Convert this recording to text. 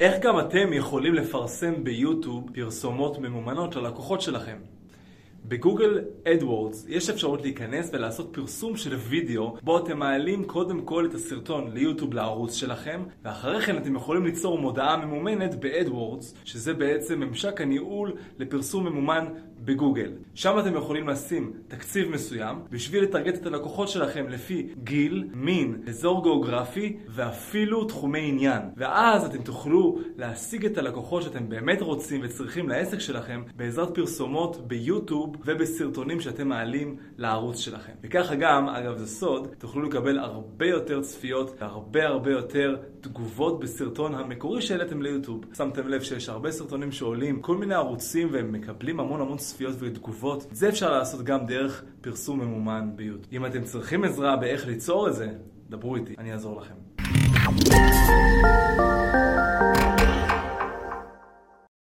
איך גם אתם יכולים לפרסם ביוטיוב פרסומות ממומנות ללקוחות שלכם? בגוגל AdWords יש אפשרות להיכנס ולעשות פרסום של וידאו בו אתם מעלים קודם כל את הסרטון ליוטיוב לערוץ שלכם ואחרי כן אתם יכולים ליצור מודעה ממומנת ב AdWords שזה בעצם ממשק הניהול לפרסום ממומן בגוגל. שם אתם יכולים לשים תקציב מסוים בשביל לטרגט את הלקוחות שלכם לפי גיל, מין, אזור גיאוגרפי ואפילו תחומי עניין. ואז אתם תוכלו להשיג את הלקוחות שאתם באמת רוצים וצריכים לעסק שלכם בעזרת פרסומות ביוטיוב ובסרטונים שאתם מעלים לערוץ שלכם. וככה גם, אגב זה סוד, תוכלו לקבל הרבה יותר צפיות והרבה הרבה יותר תגובות בסרטון המקורי שהעליתם ליוטיוב. שמתם לב שיש הרבה סרטונים שעולים כל מיני ערוצים והם מקבלים המון המון צפיות ותגובות. זה אפשר לעשות גם דרך פרסום ממומן ביוטיוב. אם אתם צריכים עזרה באיך ליצור את זה, דברו איתי, אני אעזור לכם.